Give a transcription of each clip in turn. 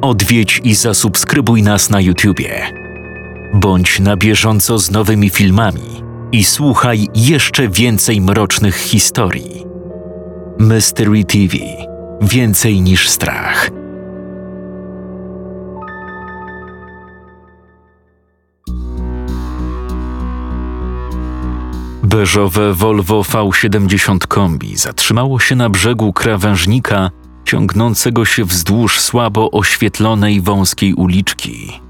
odwiedź i zasubskrybuj nas na YouTubie. Bądź na bieżąco z nowymi filmami i słuchaj jeszcze więcej mrocznych historii. Mystery TV Więcej niż strach. Beżowe Volvo V70 kombi zatrzymało się na brzegu krawężnika ciągnącego się wzdłuż słabo oświetlonej wąskiej uliczki.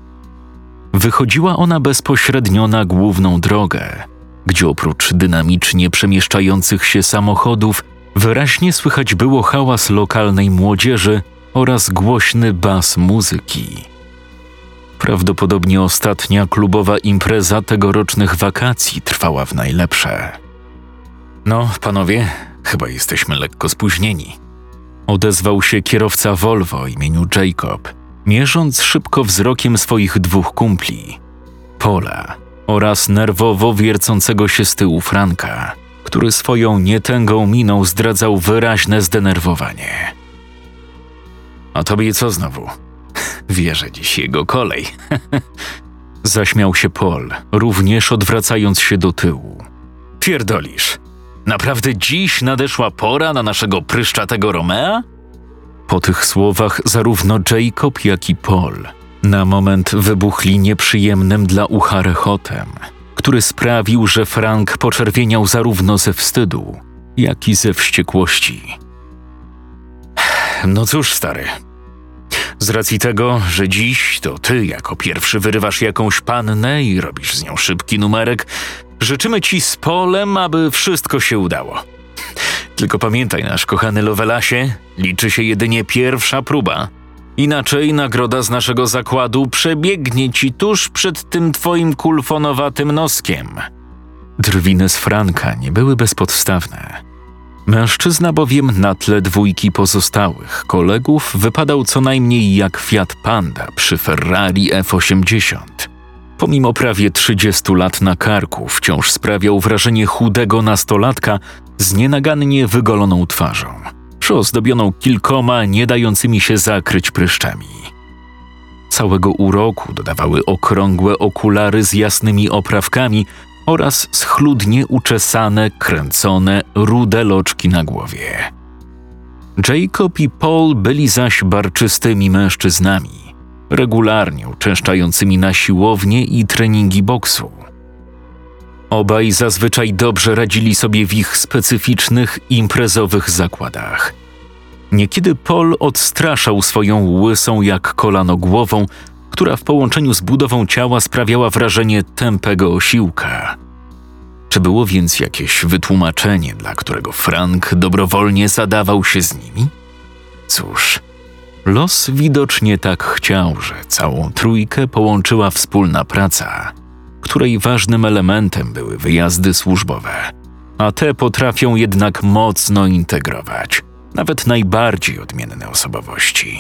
Wychodziła ona bezpośrednio na główną drogę, gdzie oprócz dynamicznie przemieszczających się samochodów wyraźnie słychać było hałas lokalnej młodzieży oraz głośny bas muzyki. Prawdopodobnie ostatnia klubowa impreza tegorocznych wakacji trwała w najlepsze. No, panowie, chyba jesteśmy lekko spóźnieni. Odezwał się kierowca Volvo imieniu Jacob, mierząc szybko wzrokiem swoich dwóch kumpli Pola oraz nerwowo wiercącego się z tyłu Franka, który swoją nietęgą miną zdradzał wyraźne zdenerwowanie. A tobie co znowu? Wierzę dziś jego kolej. Zaśmiał się Paul, również odwracając się do tyłu. Pierdolisz. Naprawdę dziś nadeszła pora na naszego pryszczatego Romea? Po tych słowach zarówno Jacob, jak i Paul na moment wybuchli nieprzyjemnym dla ucha rechotem, który sprawił, że Frank poczerwieniał zarówno ze wstydu, jak i ze wściekłości. No cóż, stary, z racji tego, że dziś to ty jako pierwszy wyrywasz jakąś pannę i robisz z nią szybki numerek, życzymy ci z polem, aby wszystko się udało. Tylko pamiętaj, nasz kochany Lovelasie, liczy się jedynie pierwsza próba. Inaczej nagroda z naszego zakładu przebiegnie ci tuż przed tym twoim kulfonowatym noskiem. Drwiny z Franka nie były bezpodstawne. Mężczyzna bowiem na tle dwójki pozostałych kolegów wypadał co najmniej jak Fiat Panda przy Ferrari F80. Pomimo prawie 30 lat na karku, wciąż sprawiał wrażenie chudego nastolatka z nienagannie wygoloną twarzą, przyozdobioną kilkoma nie dającymi się zakryć pryszczami. Całego uroku dodawały okrągłe okulary z jasnymi oprawkami oraz schludnie uczesane, kręcone, rude loczki na głowie. Jacob i Paul byli zaś barczystymi mężczyznami, regularnie uczęszczającymi na siłownie i treningi boksu. Obaj zazwyczaj dobrze radzili sobie w ich specyficznych, imprezowych zakładach. Niekiedy Paul odstraszał swoją łysą jak kolano głową która w połączeniu z budową ciała sprawiała wrażenie tępego osiłka. Czy było więc jakieś wytłumaczenie, dla którego Frank dobrowolnie zadawał się z nimi? Cóż, los widocznie tak chciał, że całą trójkę połączyła wspólna praca, której ważnym elementem były wyjazdy służbowe, a te potrafią jednak mocno integrować nawet najbardziej odmienne osobowości.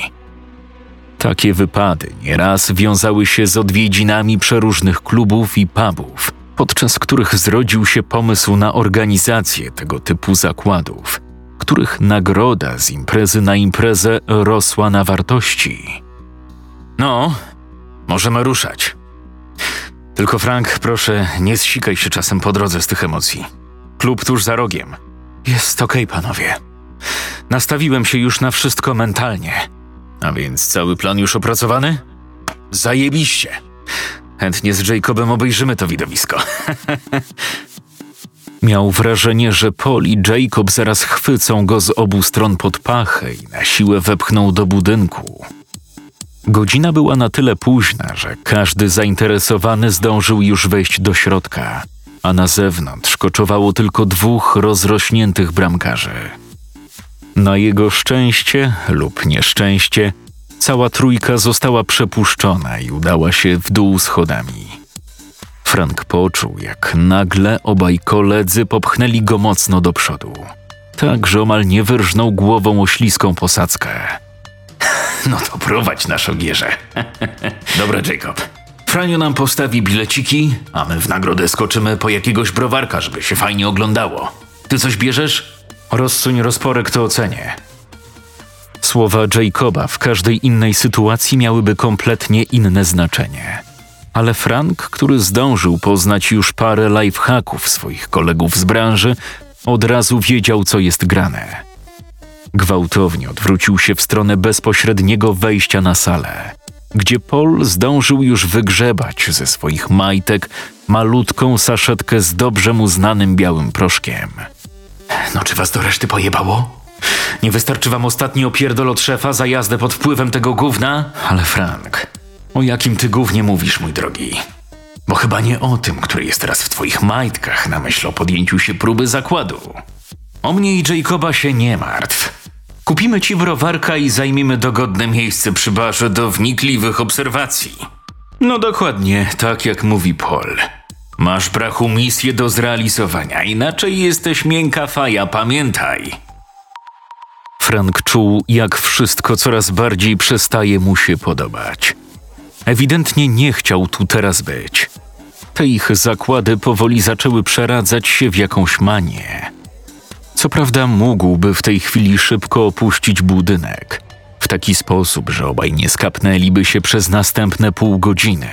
Takie wypady nieraz wiązały się z odwiedzinami przeróżnych klubów i pubów, podczas których zrodził się pomysł na organizację tego typu zakładów, których nagroda z imprezy na imprezę rosła na wartości. No, możemy ruszać. Tylko Frank, proszę, nie zsikaj się czasem po drodze z tych emocji. Klub tuż za rogiem. Jest okej, okay, panowie. Nastawiłem się już na wszystko mentalnie a więc cały plan już opracowany? Zajebiście. Chętnie z Jacobem obejrzymy to widowisko. Miał wrażenie, że Paul i Jacob zaraz chwycą go z obu stron pod pachę i na siłę wepchną do budynku. Godzina była na tyle późna, że każdy zainteresowany zdążył już wejść do środka, a na zewnątrz koczowało tylko dwóch rozrośniętych bramkarzy. Na jego szczęście lub nieszczęście, cała trójka została przepuszczona i udała się w dół schodami. Frank poczuł, jak nagle obaj koledzy popchnęli go mocno do przodu, tak że omal nie wyrżnął głową o śliską posadzkę. No to prowadź nasz ogierze. Dobra, Jacob. Franio nam postawi bileciki, a my w nagrodę skoczymy po jakiegoś browarka, żeby się fajnie oglądało. Ty coś bierzesz? Rozsuń rozporek, to ocenię. Słowa Jacoba w każdej innej sytuacji miałyby kompletnie inne znaczenie. Ale Frank, który zdążył poznać już parę lifehacków swoich kolegów z branży, od razu wiedział, co jest grane. Gwałtownie odwrócił się w stronę bezpośredniego wejścia na salę, gdzie Paul zdążył już wygrzebać ze swoich majtek malutką saszetkę z dobrze mu znanym białym proszkiem. No czy was do reszty pojebało? Nie wystarczy wam ostatni opierdol od szefa za jazdę pod wpływem tego gówna? Ale Frank, o jakim ty gównie mówisz, mój drogi? Bo chyba nie o tym, który jest teraz w twoich majtkach na myśl o podjęciu się próby zakładu. O mnie i Jacoba się nie martw. Kupimy ci browarka i zajmiemy dogodne miejsce przy barze do wnikliwych obserwacji. No dokładnie, tak jak mówi Paul. Masz brachu misję do zrealizowania, inaczej jesteś miękka faja, pamiętaj. Frank czuł, jak wszystko coraz bardziej przestaje mu się podobać. Ewidentnie nie chciał tu teraz być. Te ich zakłady powoli zaczęły przeradzać się w jakąś manię. Co prawda mógłby w tej chwili szybko opuścić budynek, w taki sposób, że obaj nie skapnęliby się przez następne pół godziny,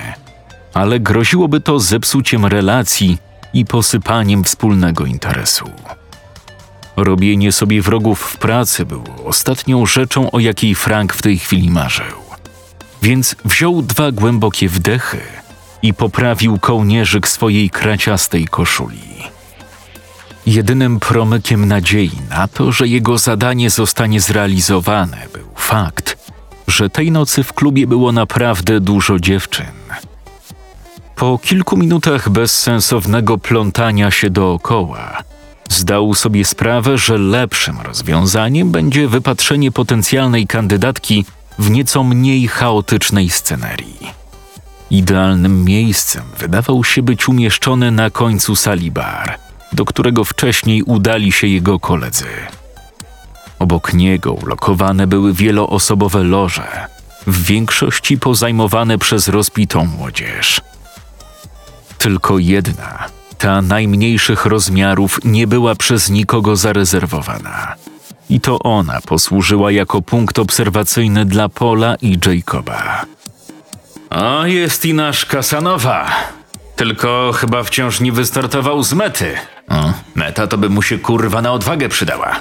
ale groziłoby to zepsuciem relacji i posypaniem wspólnego interesu. Robienie sobie wrogów w pracy było ostatnią rzeczą, o jakiej Frank w tej chwili marzył. Więc wziął dwa głębokie wdechy i poprawił kołnierzyk swojej kraciastej koszuli. Jedynym promykiem nadziei na to, że jego zadanie zostanie zrealizowane, był fakt, że tej nocy w klubie było naprawdę dużo dziewczyn. Po kilku minutach bezsensownego plątania się dookoła, zdał sobie sprawę, że lepszym rozwiązaniem będzie wypatrzenie potencjalnej kandydatki w nieco mniej chaotycznej scenerii. Idealnym miejscem wydawał się być umieszczony na końcu sali bar, do którego wcześniej udali się jego koledzy. Obok niego ulokowane były wieloosobowe loże, w większości pozajmowane przez rozbitą młodzież. Tylko jedna, ta najmniejszych rozmiarów, nie była przez nikogo zarezerwowana. I to ona posłużyła jako punkt obserwacyjny dla Pola i Jacoba. O, jest i nasz Kasanowa. Tylko chyba wciąż nie wystartował z mety. O, meta to by mu się kurwa na odwagę przydała.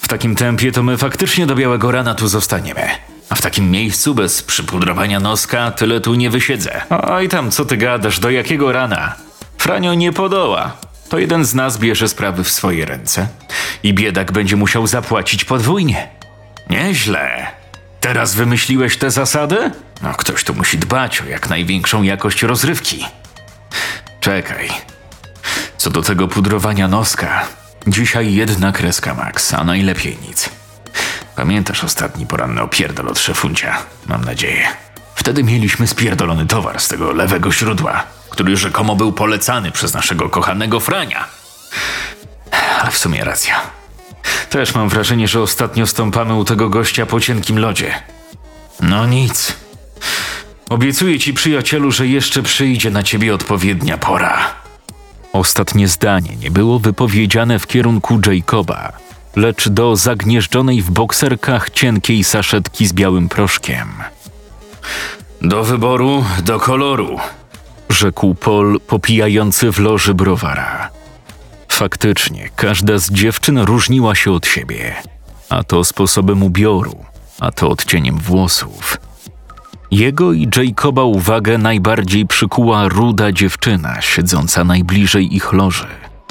W takim tempie to my faktycznie do białego rana tu zostaniemy. A w takim miejscu bez przypudrowania noska tyle tu nie wysiedzę. Oj tam, co ty gadasz, do jakiego rana? Franio nie podoła. To jeden z nas bierze sprawy w swoje ręce. I biedak będzie musiał zapłacić podwójnie. Nieźle. Teraz wymyśliłeś tę zasadę? No, ktoś tu musi dbać o jak największą jakość rozrywki. Czekaj. Co do tego pudrowania noska, dzisiaj jedna kreska Max, a najlepiej nic. Pamiętasz ostatni poranny opierdol od szefuncia? Mam nadzieję. Wtedy mieliśmy spierdolony towar z tego lewego źródła, który rzekomo był polecany przez naszego kochanego Frania. Ale w sumie racja. Też mam wrażenie, że ostatnio stąpamy u tego gościa po cienkim lodzie. No nic. Obiecuję ci, przyjacielu, że jeszcze przyjdzie na ciebie odpowiednia pora. Ostatnie zdanie nie było wypowiedziane w kierunku Jacoba, lecz do zagnieżdżonej w bokserkach cienkiej saszetki z białym proszkiem. Do wyboru, do koloru, rzekł Paul, popijający w loży browara. Faktycznie, każda z dziewczyn różniła się od siebie, a to sposobem ubioru, a to odcieniem włosów. Jego i Jacoba uwagę najbardziej przykuła ruda dziewczyna siedząca najbliżej ich loży,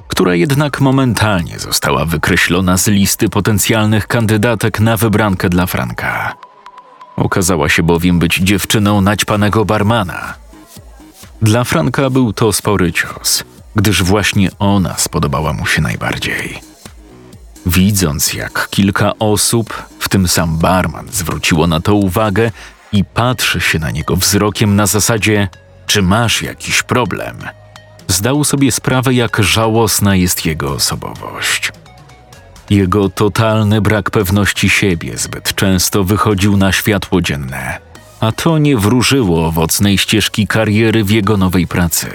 która jednak momentalnie została wykreślona z listy potencjalnych kandydatek na wybrankę dla Franka. Okazała się bowiem być dziewczyną naćpanego barmana. Dla Franka był to spory cios, gdyż właśnie ona spodobała mu się najbardziej. Widząc, jak kilka osób, w tym sam barman, zwróciło na to uwagę i patrzy się na niego wzrokiem na zasadzie: Czy masz jakiś problem? Zdał sobie sprawę, jak żałosna jest jego osobowość. Jego totalny brak pewności siebie zbyt często wychodził na światło dzienne, a to nie wróżyło owocnej ścieżki kariery w jego nowej pracy.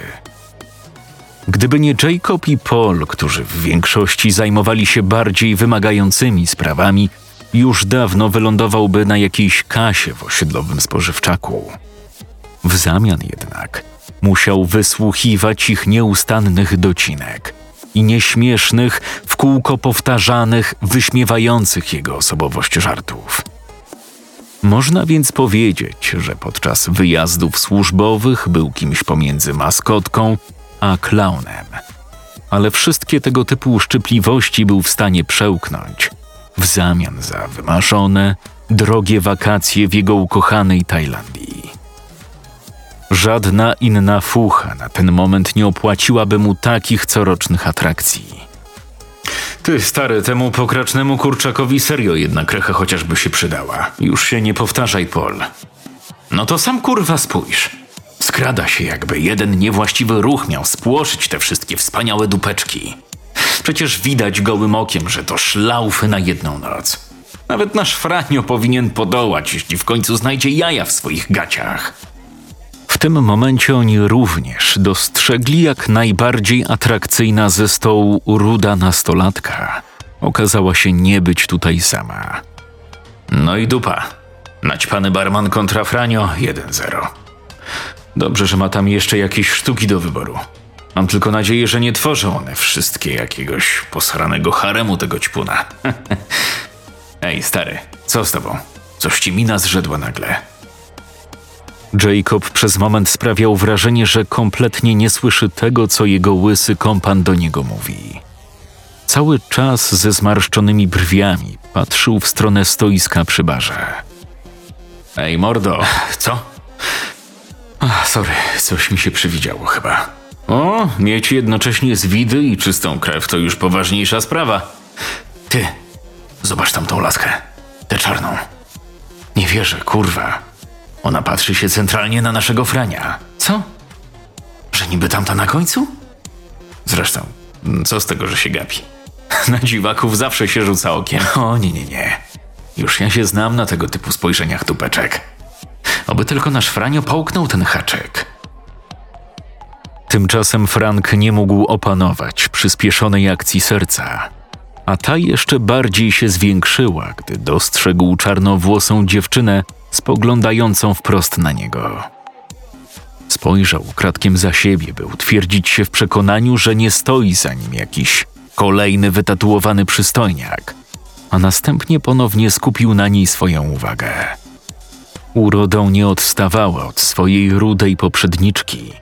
Gdyby nie Jacob i Paul, którzy w większości zajmowali się bardziej wymagającymi sprawami, już dawno wylądowałby na jakiejś kasie w osiedlowym spożywczaku. W zamian jednak musiał wysłuchiwać ich nieustannych docinek i nieśmiesznych, w kółko powtarzanych, wyśmiewających jego osobowość żartów. Można więc powiedzieć, że podczas wyjazdów służbowych był kimś pomiędzy maskotką a klaunem. Ale wszystkie tego typu uszczypliwości był w stanie przełknąć w zamian za wymarzone, drogie wakacje w jego ukochanej Tajlandii. Żadna inna fucha na ten moment nie opłaciłaby mu takich corocznych atrakcji. Ty, stary, temu pokracznemu kurczakowi serio jedna krecha chociażby się przydała. Już się nie powtarzaj, Pol. No to sam kurwa spójrz. Skrada się, jakby jeden niewłaściwy ruch miał spłoszyć te wszystkie wspaniałe dupeczki. Przecież widać gołym okiem, że to szlaufy na jedną noc. Nawet nasz Franio powinien podołać, jeśli w końcu znajdzie jaja w swoich gaciach. W tym momencie oni również dostrzegli, jak najbardziej atrakcyjna ze stołu ruda nastolatka okazała się nie być tutaj sama. No i dupa. Naćpany barman kontra Franio 1-0. Dobrze, że ma tam jeszcze jakieś sztuki do wyboru. Mam tylko nadzieję, że nie tworzą one wszystkie jakiegoś posranego haremu tego ćpuna. Ej, stary, co z tobą? Coś ci mina zrzedła nagle. Jacob przez moment sprawiał wrażenie, że kompletnie nie słyszy tego, co jego łysy kompan do niego mówi. Cały czas ze zmarszczonymi brwiami patrzył w stronę stoiska przy barze. Ej, mordo, co? Ach, sorry, coś mi się przywidziało chyba. O, mieć jednocześnie zwidy i czystą krew to już poważniejsza sprawa. Ty, zobacz tam tą laskę. Tę czarną. Nie wierzę, kurwa. Ona patrzy się centralnie na naszego Frania. Co? Że niby tamta na końcu? Zresztą, co z tego, że się gapi? Na dziwaków zawsze się rzuca okiem. O, nie, nie, nie. Już ja się znam na tego typu spojrzeniach tupeczek. Oby tylko nasz Franio połknął ten haczyk. Tymczasem Frank nie mógł opanować przyspieszonej akcji serca, a ta jeszcze bardziej się zwiększyła, gdy dostrzegł czarnowłosą dziewczynę spoglądającą wprost na niego. Spojrzał kratkiem za siebie, by utwierdzić się w przekonaniu, że nie stoi za nim jakiś kolejny wytatuowany przystojniak, a następnie ponownie skupił na niej swoją uwagę. Urodą nie odstawała od swojej rudej poprzedniczki,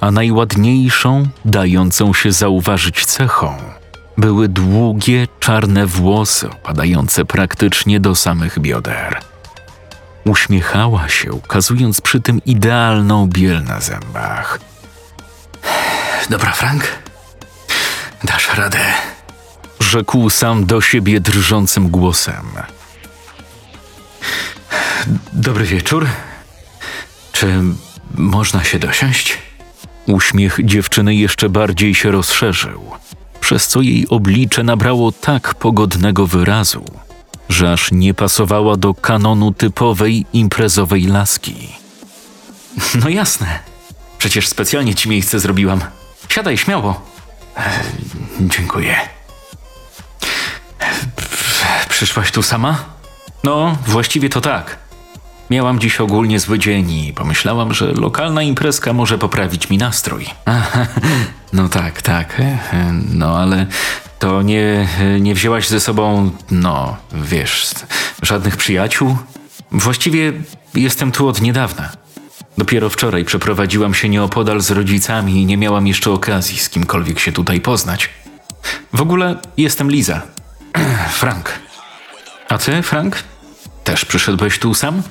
a najładniejszą, dającą się zauważyć cechą, były długie, czarne włosy opadające praktycznie do samych bioder. Uśmiechała się, ukazując przy tym idealną biel na zębach. Dobra, Frank, dasz radę, rzekł sam do siebie drżącym głosem. Dobry wieczór. Czy można się dosiąść? Uśmiech dziewczyny jeszcze bardziej się rozszerzył, przez co jej oblicze nabrało tak pogodnego wyrazu, że aż nie pasowała do kanonu typowej imprezowej laski. No jasne. Przecież specjalnie ci miejsce zrobiłam. Siadaj śmiało. E, dziękuję. Przyszłaś tu sama? No, właściwie to tak. Miałam dziś ogólnie zły dzień i pomyślałam, że lokalna imprezka może poprawić mi nastrój. No tak, tak. No ale to nie, nie wzięłaś ze sobą, no, wiesz, żadnych przyjaciół? Właściwie jestem tu od niedawna. Dopiero wczoraj przeprowadziłam się nieopodal z rodzicami i nie miałam jeszcze okazji z kimkolwiek się tutaj poznać. W ogóle jestem Liza. Frank. A ty, Frank? Też przyszedłeś tu sam?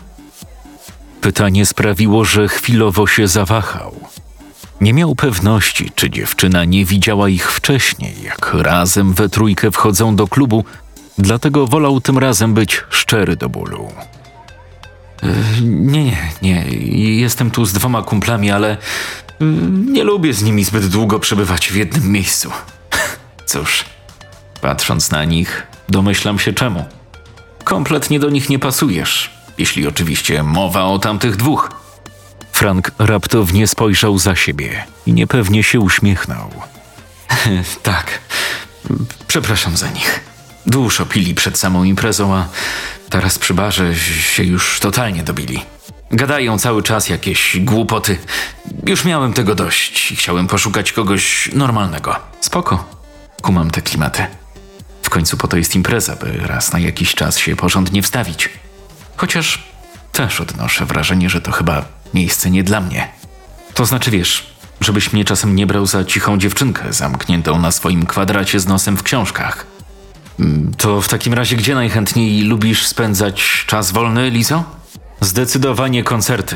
Pytanie sprawiło, że chwilowo się zawahał. Nie miał pewności, czy dziewczyna nie widziała ich wcześniej, jak razem we trójkę wchodzą do klubu, dlatego wolał tym razem być szczery do bólu. Nie, nie, nie. Jestem tu z dwoma kumplami, ale mm, nie lubię z nimi zbyt długo przebywać w jednym miejscu. Cóż, patrząc na nich, domyślam się czemu. Kompletnie do nich nie pasujesz, jeśli oczywiście mowa o tamtych dwóch. Frank raptownie spojrzał za siebie i niepewnie się uśmiechnął. tak, przepraszam za nich. Dużo pili przed samą imprezą, a teraz przy barze się już totalnie dobili. Gadają cały czas jakieś głupoty. Już miałem tego dość i chciałem poszukać kogoś normalnego. Spoko. Kumam te klimaty. W końcu po to jest impreza, by raz na jakiś czas się porządnie wstawić. Chociaż też odnoszę wrażenie, że to chyba miejsce nie dla mnie. To znaczy, wiesz, żebyś mnie czasem nie brał za cichą dziewczynkę zamkniętą na swoim kwadracie z nosem w książkach. Mm, To w takim razie gdzie najchętniej lubisz spędzać czas wolny, Lizo? Zdecydowanie koncerty.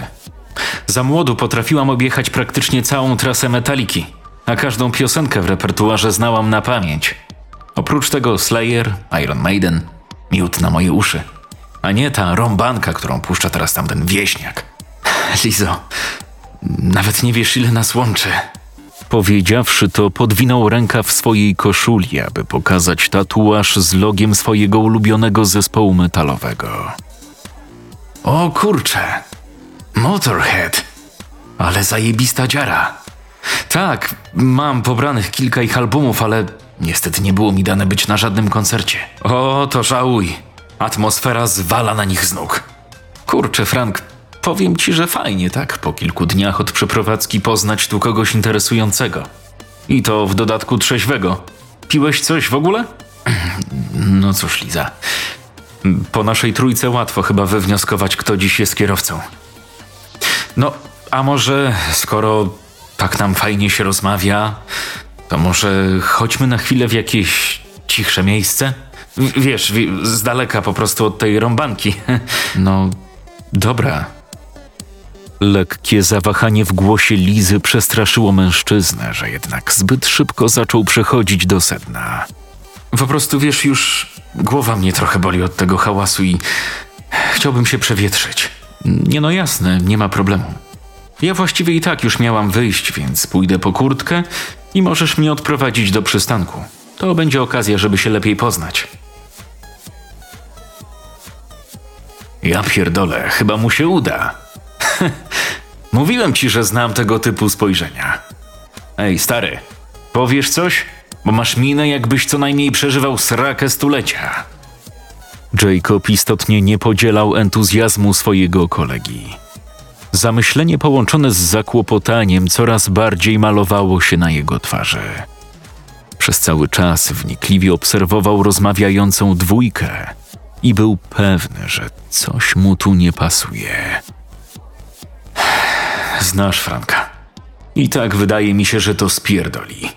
Za młodu potrafiłam objechać praktycznie całą trasę metaliki, a każdą piosenkę w repertuarze znałam na pamięć. Oprócz tego Slayer, Iron Maiden, miód na moje uszy. A nie ta rąbanka, którą puszcza teraz tamten wieśniak. Lizo, nawet nie wiesz, ile nas łączy. Powiedziawszy to, podwinął ręka w swojej koszuli, aby pokazać tatuaż z logiem swojego ulubionego zespołu metalowego. O kurcze, Motorhead, ale zajebista dziara. Tak, mam pobranych kilka ich albumów, ale niestety nie było mi dane być na żadnym koncercie. O, to żałuj. Atmosfera zwala na nich z nóg. Kurczę, Frank, powiem ci, że fajnie, tak? Po kilku dniach od przeprowadzki poznać tu kogoś interesującego. I to w dodatku trzeźwego. Piłeś coś w ogóle? No cóż, Liza. Po naszej trójce łatwo chyba wywnioskować, kto dziś jest kierowcą. No, a może skoro tak nam fajnie się rozmawia, to może chodźmy na chwilę w jakieś cichsze miejsce? Wiesz, wi- z daleka po prostu od tej rąbanki. No, dobra. Lekkie zawahanie w głosie Lizy przestraszyło mężczyznę, że jednak zbyt szybko zaczął przechodzić do sedna. Po prostu wiesz, już głowa mnie trochę boli od tego hałasu i chciałbym się przewietrzyć. Nie no jasne, nie ma problemu. Ja właściwie i tak już miałam wyjść, więc pójdę po kurtkę i możesz mnie odprowadzić do przystanku. To będzie okazja, żeby się lepiej poznać. Ja pierdolę, chyba mu się uda. Mówiłem ci, że znam tego typu spojrzenia. Ej, stary, powiesz coś? Bo masz minę, jakbyś co najmniej przeżywał srakę stulecia. Jacob istotnie nie podzielał entuzjazmu swojego kolegi. Zamyślenie połączone z zakłopotaniem coraz bardziej malowało się na jego twarzy. Przez cały czas wnikliwie obserwował rozmawiającą dwójkę i był pewny, że coś mu tu nie pasuje. Znasz Franka. I tak wydaje mi się, że to spierdoli.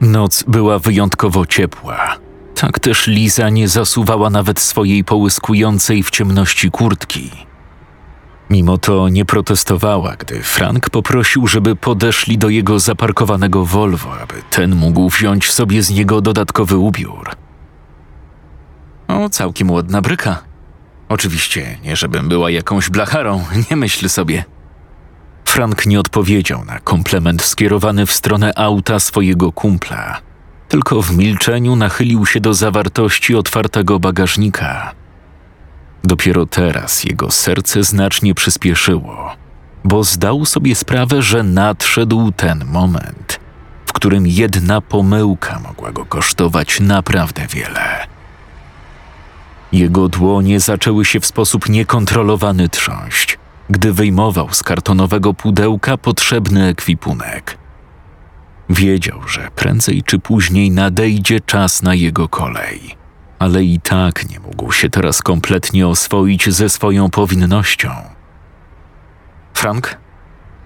Noc była wyjątkowo ciepła. Tak też Liza nie zasuwała nawet swojej połyskującej w ciemności kurtki. Mimo to nie protestowała, gdy Frank poprosił, żeby podeszli do jego zaparkowanego Volvo, aby ten mógł wziąć sobie z niego dodatkowy ubiór. O, całkiem ładna bryka. Oczywiście, nie żebym była jakąś blacharą, nie myśl sobie. Frank nie odpowiedział na komplement skierowany w stronę auta swojego kumpla, tylko w milczeniu nachylił się do zawartości otwartego bagażnika. Dopiero teraz jego serce znacznie przyspieszyło, bo zdał sobie sprawę, że nadszedł ten moment, w którym jedna pomyłka mogła go kosztować naprawdę wiele. Jego dłonie zaczęły się w sposób niekontrolowany trząść, gdy wyjmował z kartonowego pudełka potrzebny ekwipunek. Wiedział, że prędzej czy później nadejdzie czas na jego kolej, ale i tak nie mógł się teraz kompletnie oswoić ze swoją powinnością. Frank,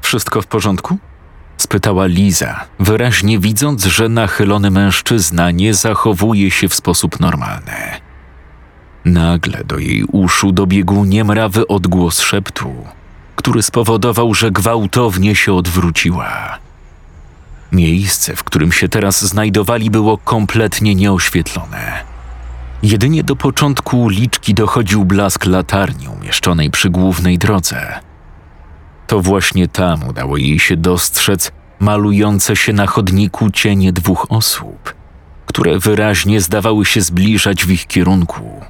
wszystko w porządku? spytała Liza, wyraźnie widząc, że nachylony mężczyzna nie zachowuje się w sposób normalny. Nagle do jej uszu dobiegł niemrawy odgłos szeptu, który spowodował, że gwałtownie się odwróciła. Miejsce, w którym się teraz znajdowali, było kompletnie nieoświetlone. Jedynie do początku uliczki dochodził blask latarni umieszczonej przy głównej drodze. To właśnie tam udało jej się dostrzec malujące się na chodniku cienie dwóch osób, które wyraźnie zdawały się zbliżać w ich kierunku.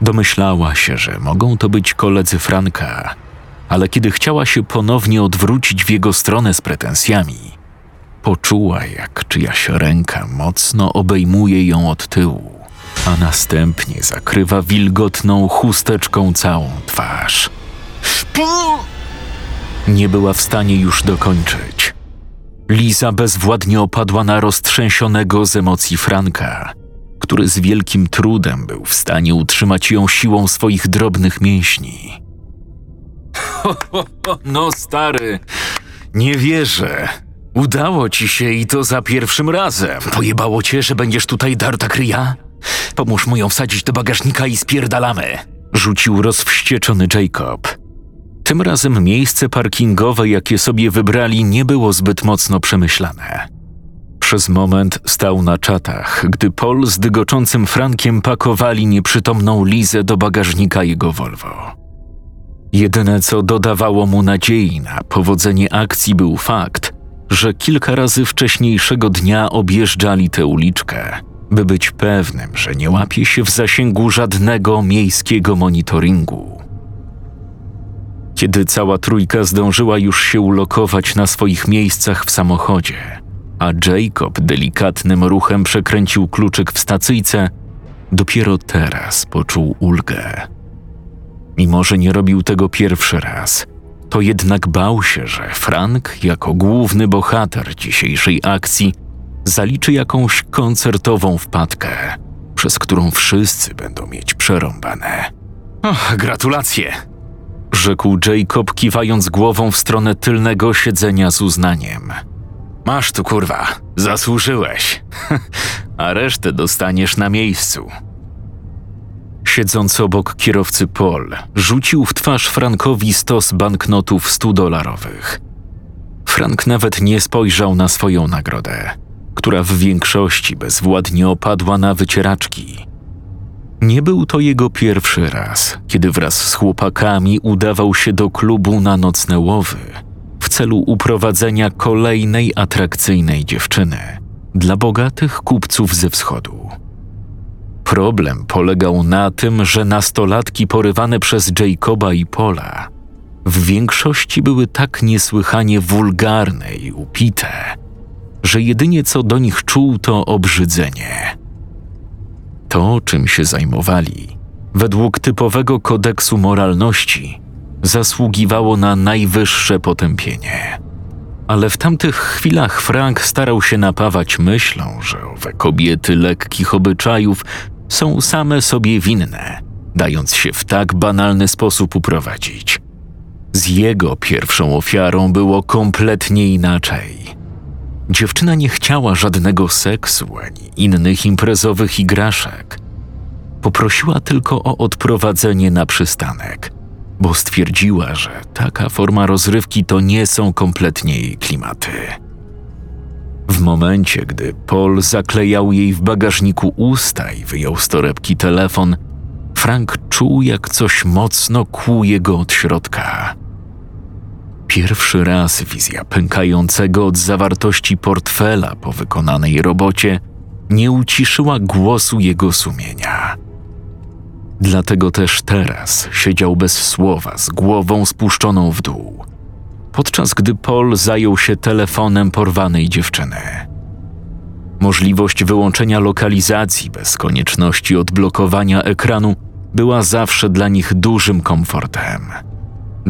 Domyślała się, że mogą to być koledzy Franka, ale kiedy chciała się ponownie odwrócić w jego stronę z pretensjami, Poczuła, jak czyjaś ręka mocno obejmuje ją od tyłu, a następnie zakrywa wilgotną chusteczką całą twarz. Nie była w stanie już dokończyć. Liza bezwładnie opadła na roztrzęsionego z emocji Franka, który z wielkim trudem był w stanie utrzymać ją siłą swoich drobnych mięśni. no stary, nie wierzę. Udało ci się i to za pierwszym razem. Pojebało cię, że będziesz tutaj darta kryja? Pomóż mu ją wsadzić do bagażnika i spierdalamy. Rzucił rozwścieczony Jacob. Tym razem miejsce parkingowe, jakie sobie wybrali, nie było zbyt mocno przemyślane. Przez moment stał na czatach, gdy Paul z dygoczącym Frankiem pakowali nieprzytomną Lizę do bagażnika jego Volvo. Jedyne, co dodawało mu nadziei na powodzenie akcji, był fakt, że kilka razy wcześniejszego dnia objeżdżali tę uliczkę, by być pewnym, że nie łapie się w zasięgu żadnego miejskiego monitoringu. Kiedy cała trójka zdążyła już się ulokować na swoich miejscach w samochodzie, a Jacob delikatnym ruchem przekręcił kluczyk w stacyjce, dopiero teraz poczuł ulgę. Mimo, że nie robił tego pierwszy raz, to jednak bał się, że Frank, jako główny bohater dzisiejszej akcji, zaliczy jakąś koncertową wpadkę, przez którą wszyscy będą mieć przerąbane. Och, gratulacje! rzekł Jacob, kiwając głową w stronę tylnego siedzenia z uznaniem. Masz tu kurwa, zasłużyłeś, a resztę dostaniesz na miejscu. Siedząc obok kierowcy Paul, rzucił w twarz Frankowi stos banknotów stodolarowych. Frank nawet nie spojrzał na swoją nagrodę, która w większości bezwładnie opadła na wycieraczki. Nie był to jego pierwszy raz, kiedy wraz z chłopakami udawał się do klubu na nocne łowy w celu uprowadzenia kolejnej atrakcyjnej dziewczyny dla bogatych kupców ze wschodu. Problem polegał na tym, że nastolatki porywane przez Jacoba i Pola w większości były tak niesłychanie wulgarne i upite, że jedynie co do nich czuł to obrzydzenie. To, czym się zajmowali, według typowego kodeksu moralności, zasługiwało na najwyższe potępienie. Ale w tamtych chwilach Frank starał się napawać myślą, że owe kobiety lekkich obyczajów są same sobie winne, dając się w tak banalny sposób uprowadzić. Z jego pierwszą ofiarą było kompletnie inaczej. Dziewczyna nie chciała żadnego seksu ani innych imprezowych igraszek. Poprosiła tylko o odprowadzenie na przystanek, bo stwierdziła, że taka forma rozrywki to nie są kompletnie jej klimaty. W momencie, gdy Paul zaklejał jej w bagażniku usta i wyjął z torebki telefon, Frank czuł, jak coś mocno kłuje go od środka. Pierwszy raz wizja pękającego od zawartości portfela po wykonanej robocie nie uciszyła głosu jego sumienia. Dlatego też teraz siedział bez słowa, z głową spuszczoną w dół, podczas gdy Paul zajął się telefonem porwanej dziewczyny. Możliwość wyłączenia lokalizacji bez konieczności odblokowania ekranu była zawsze dla nich dużym komfortem.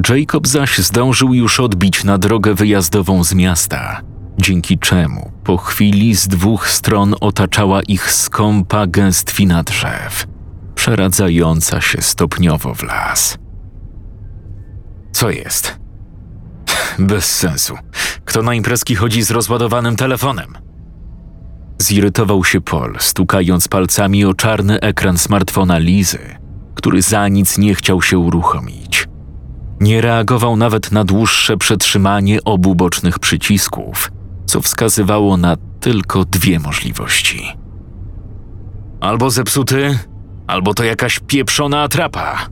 Jacob zaś zdążył już odbić na drogę wyjazdową z miasta, dzięki czemu po chwili z dwóch stron otaczała ich skąpa gęstwina drzew, przeradzająca się stopniowo w las. Co jest? Bez sensu. Kto na imprezki chodzi z rozładowanym telefonem? Zirytował się Paul, stukając palcami o czarny ekran smartfona Lizy, który za nic nie chciał się uruchomić. Nie reagował nawet na dłuższe przetrzymanie obu bocznych przycisków, co wskazywało na tylko dwie możliwości. Albo zepsuty, albo to jakaś pieprzona atrapa.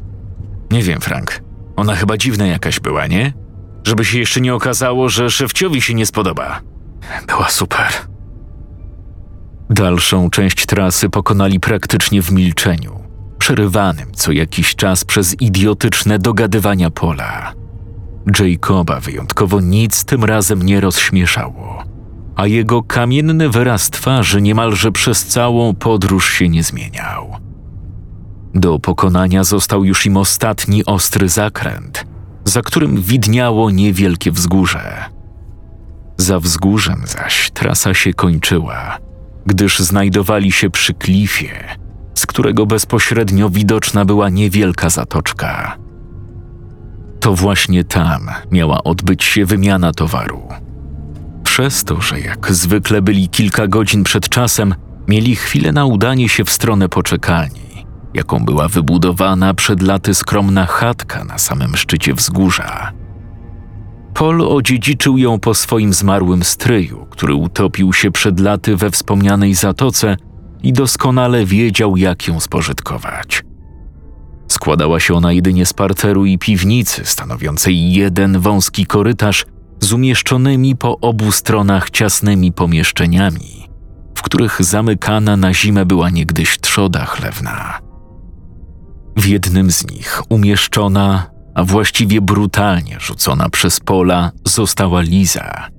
Nie wiem, Frank. Ona chyba dziwna jakaś była, nie? Żeby się jeszcze nie okazało, że szefciowi się nie spodoba. Była super. Dalszą część trasy pokonali praktycznie w milczeniu, przerywanym co jakiś czas przez idiotyczne dogadywania pola. Jacoba wyjątkowo nic tym razem nie rozśmieszało. a jego kamienny wyraz twarzy niemalże przez całą podróż się nie zmieniał. Do pokonania został już im ostatni ostry zakręt, za którym widniało niewielkie wzgórze. Za wzgórzem zaś trasa się kończyła, gdyż znajdowali się przy klifie, z którego bezpośrednio widoczna była niewielka zatoczka. To właśnie tam miała odbyć się wymiana towaru. Przez to, że jak zwykle byli kilka godzin przed czasem, mieli chwilę na udanie się w stronę poczekalni, jaką była wybudowana przed laty skromna chatka na samym szczycie wzgórza. Paul odziedziczył ją po swoim zmarłym stryju, który utopił się przed laty we wspomnianej zatoce i doskonale wiedział, jak ją spożytkować. Składała się ona jedynie z parteru i piwnicy, stanowiącej jeden wąski korytarz z umieszczonymi po obu stronach ciasnymi pomieszczeniami, w których zamykana na zimę była niegdyś trzoda chlewna. W jednym z nich umieszczona, a właściwie brutalnie rzucona przez Pola, została Liza.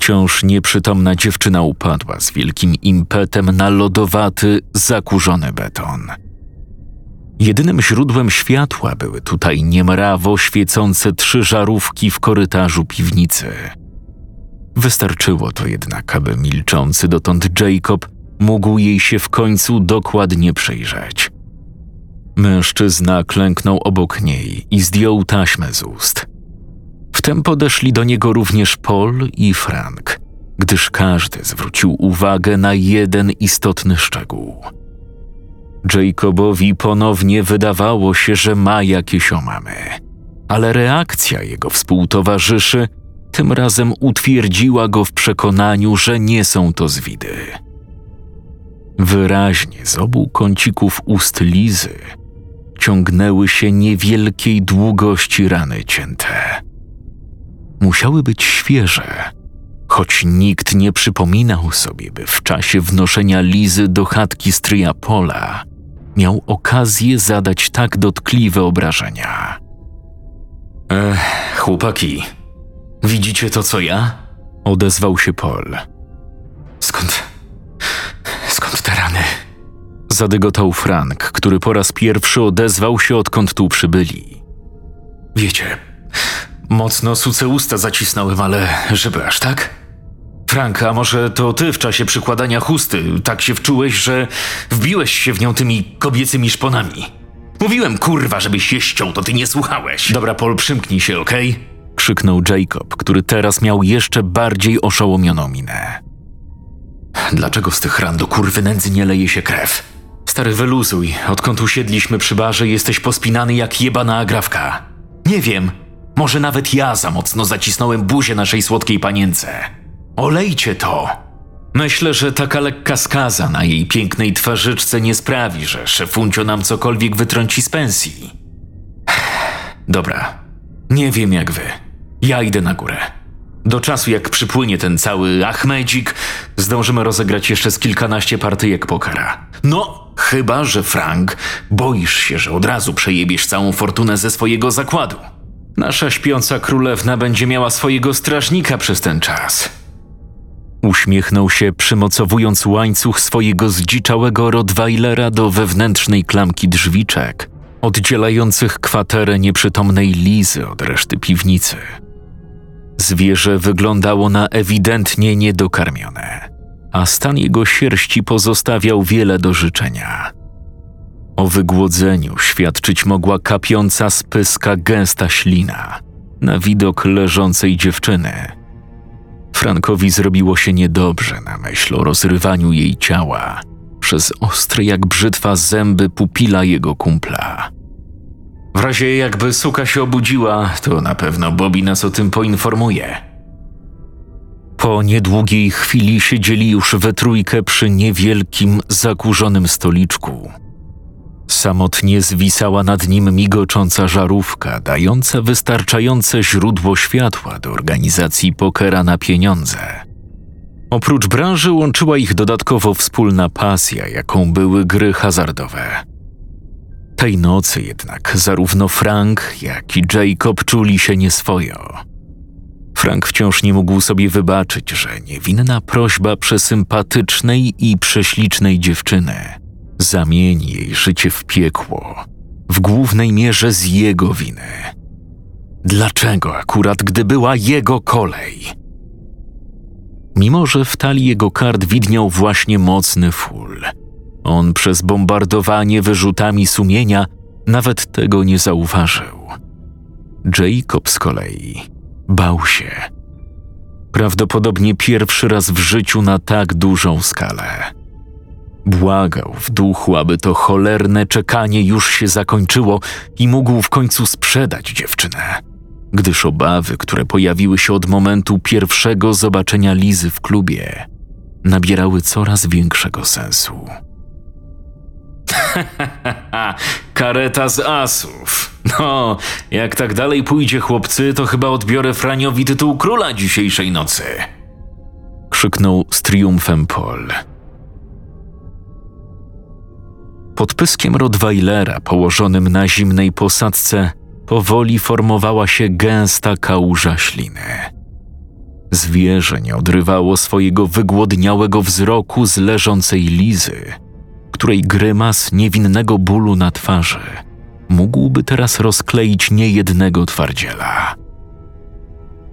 Wciąż nieprzytomna dziewczyna upadła z wielkim impetem na lodowaty, zakurzony beton – Jedynym źródłem światła były tutaj niemrawo świecące trzy żarówki w korytarzu piwnicy. Wystarczyło to jednak, aby milczący dotąd Jacob mógł jej się w końcu dokładnie przyjrzeć. Mężczyzna klęknął obok niej i zdjął taśmę z ust. Wtem podeszli do niego również Paul i Frank, gdyż każdy zwrócił uwagę na jeden istotny szczegół – Jacobowi ponownie wydawało się, że ma jakieś omamy, ale reakcja jego współtowarzyszy tym razem utwierdziła go w przekonaniu, że nie są to zwidy. Wyraźnie z obu kącików ust Lizy ciągnęły się niewielkiej długości rany cięte. Musiały być świeże, choć nikt nie przypominał sobie, by w czasie wnoszenia Lizy do chatki stryja Pola miał okazję zadać tak dotkliwe obrażenia. Ech, chłopaki, widzicie to co ja? Odezwał się Paul. Skąd. skąd te rany? Zadygotał Frank, który po raz pierwszy odezwał się odkąd tu przybyli. Wiecie, mocno suce usta zacisnąłem, ale żeby aż tak? Frank, a może to ty w czasie przykładania chusty tak się wczułeś, że wbiłeś się w nią tymi kobiecymi szponami? Mówiłem, kurwa, żebyś się ściął, to ty nie słuchałeś. Dobra, Paul, przymknij się, okej? Okay? Krzyknął Jacob, który teraz miał jeszcze bardziej oszołomioną minę. Dlaczego z tych ran do kurwy nędzy nie leje się krew? Stary, wyluzuj. Odkąd usiedliśmy przy barze, jesteś pospinany jak jebana agrawka. Nie wiem, może nawet ja za mocno zacisnąłem buzię naszej słodkiej panience. Olejcie to! Myślę, że taka lekka skaza na jej pięknej twarzyczce nie sprawi, że szefuncio nam cokolwiek wytrąci z pensji. Dobra, nie wiem jak wy. Ja idę na górę. Do czasu, jak przypłynie ten cały Achmedzik, zdążymy rozegrać jeszcze z kilkanaście partyjek pokera. No, chyba, że Frank, boisz się, że od razu przejebiesz całą fortunę ze swojego zakładu. Nasza śpiąca królewna będzie miała swojego strażnika przez ten czas. Uśmiechnął się, przymocowując łańcuch swojego zdziczałego Rottweilera do wewnętrznej klamki drzwiczek, oddzielających kwaterę nieprzytomnej Lizy od reszty piwnicy. Zwierzę wyglądało na ewidentnie niedokarmione, a stan jego sierści pozostawiał wiele do życzenia. O wygłodzeniu świadczyć mogła kapiąca z pyska gęsta ślina na widok leżącej dziewczyny – Frankowi zrobiło się niedobrze na myśl o rozrywaniu jej ciała przez ostre jak brzytwa zęby pupila jego kumpla. W razie jakby suka się obudziła, to na pewno Bobby nas o tym poinformuje. Po niedługiej chwili siedzieli już we trójkę przy niewielkim, zakurzonym stoliczku – Samotnie zwisała nad nim migocząca żarówka, dająca wystarczające źródło światła do organizacji pokera na pieniądze. Oprócz branży łączyła ich dodatkowo wspólna pasja, jaką były gry hazardowe. Tej nocy jednak zarówno Frank, jak i Jacob czuli się nieswojo. Frank wciąż nie mógł sobie wybaczyć, że niewinna prośba przesympatycznej i prześlicznej dziewczyny zamieni jej życie w piekło, w głównej mierze z jego winy. Dlaczego akurat, gdy była jego kolej? Mimo, że w talii jego kart widniał właśnie mocny ful, on przez bombardowanie wyrzutami sumienia nawet tego nie zauważył. Jacob z kolei bał się. Prawdopodobnie pierwszy raz w życiu na tak dużą skalę. Błagał w duchu, aby to cholerne czekanie już się zakończyło i mógł w końcu sprzedać dziewczynę, gdyż obawy, które pojawiły się od momentu pierwszego zobaczenia Lizy w klubie, nabierały coraz większego sensu. Kareta z asów. No, jak tak dalej pójdzie, chłopcy, to chyba odbiorę Franiowi tytuł króla dzisiejszej nocy. Krzyknął z triumfem Paul. Pod pyskiem Rottweilera, położonym na zimnej posadzce, powoli formowała się gęsta kałuża śliny. Zwierzę nie odrywało swojego wygłodniałego wzroku z leżącej Lizy, której grymas niewinnego bólu na twarzy mógłby teraz rozkleić niejednego twardziela.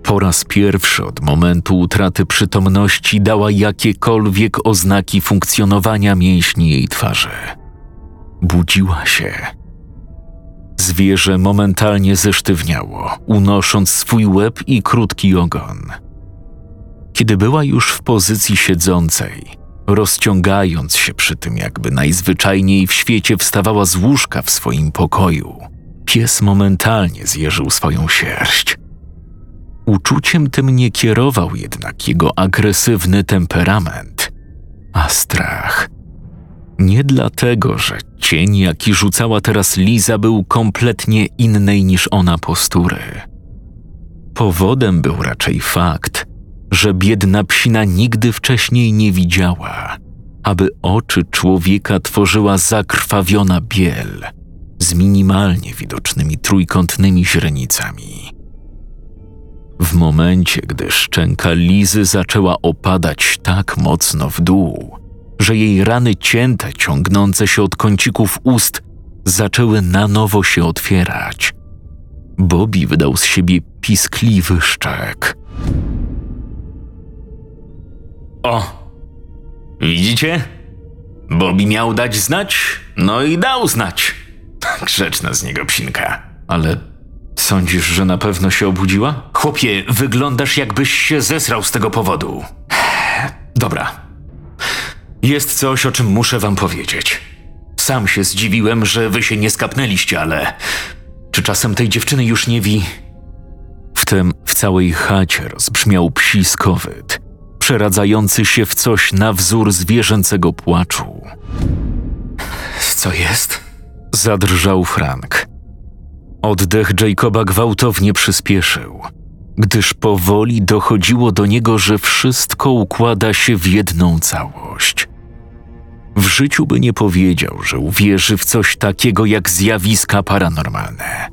Po raz pierwszy od momentu utraty przytomności dała jakiekolwiek oznaki funkcjonowania mięśni jej twarzy. Budziła się. Zwierzę momentalnie zesztywniało, unosząc swój łeb i krótki ogon. Kiedy była już w pozycji siedzącej, rozciągając się przy tym, jakby najzwyczajniej w świecie wstawała z łóżka w swoim pokoju. Pies momentalnie zjeżył swoją sierść. Uczuciem tym nie kierował jednak jego agresywny temperament, a strach. Nie dlatego, że cień, jaki rzucała teraz Liza, był kompletnie innej niż ona postury. Powodem był raczej fakt, że biedna psina nigdy wcześniej nie widziała, aby oczy człowieka tworzyła zakrwawiona biel z minimalnie widocznymi trójkątnymi źrenicami. W momencie, gdy szczęka Lizy zaczęła opadać tak mocno w dół, że jej rany cięte, ciągnące się od kącików ust, zaczęły na nowo się otwierać. Bobby wydał z siebie piskliwy szczek. O! Widzicie? Bobby miał dać znać, no i dał znać. Grzeczna z niego psinka. Ale sądzisz, że na pewno się obudziła? Chłopie, wyglądasz jakbyś się zesrał z tego powodu. Dobra. Jest coś, o czym muszę wam powiedzieć. Sam się zdziwiłem, że wy się nie skapnęliście, ale czy czasem tej dziewczyny już nie wi? Wtem w całej chacie rozbrzmiał psi skowyt przeradzający się w coś na wzór zwierzęcego płaczu. Co jest? Zadrżał Frank. Oddech Jacoba gwałtownie przyspieszył, gdyż powoli dochodziło do niego, że wszystko układa się w jedną całość. W życiu by nie powiedział, że uwierzy w coś takiego jak zjawiska paranormalne.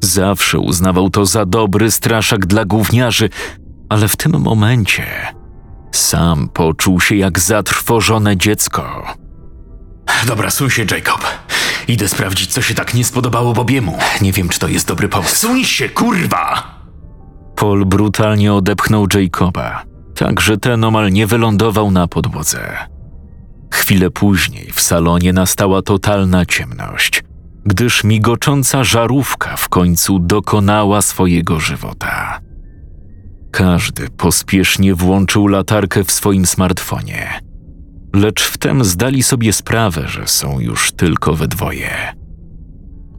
Zawsze uznawał to za dobry straszak dla gówniarzy, ale w tym momencie sam poczuł się jak zatrwożone dziecko. Dobra, suń się, Jacob. Idę sprawdzić, co się tak nie spodobało Bobiemu. Nie wiem, czy to jest dobry pomysł. Suń się, kurwa! Paul brutalnie odepchnął Jacoba, tak że ten omal nie wylądował na podłodze. Chwilę później w salonie nastała totalna ciemność, gdyż migocząca żarówka w końcu dokonała swojego żywota. Każdy pospiesznie włączył latarkę w swoim smartfonie. Lecz wtem zdali sobie sprawę, że są już tylko we dwoje.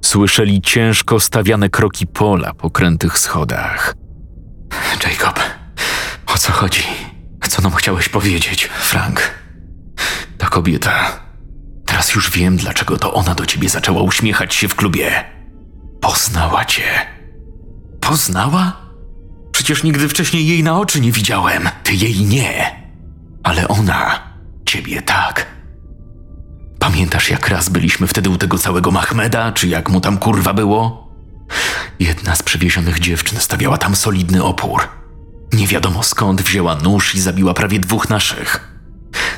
Słyszeli ciężko stawiane kroki pola po krętych schodach. Jacob, o co chodzi? Co nam chciałeś powiedzieć, Frank? Ta kobieta. Teraz już wiem, dlaczego to ona do ciebie zaczęła uśmiechać się w klubie. Poznała cię. Poznała? Przecież nigdy wcześniej jej na oczy nie widziałem. Ty jej nie. Ale ona ciebie tak. Pamiętasz, jak raz byliśmy wtedy u tego całego Mahmeda, czy jak mu tam kurwa było? Jedna z przywiezionych dziewczyn stawiała tam solidny opór. Nie wiadomo skąd wzięła nóż i zabiła prawie dwóch naszych.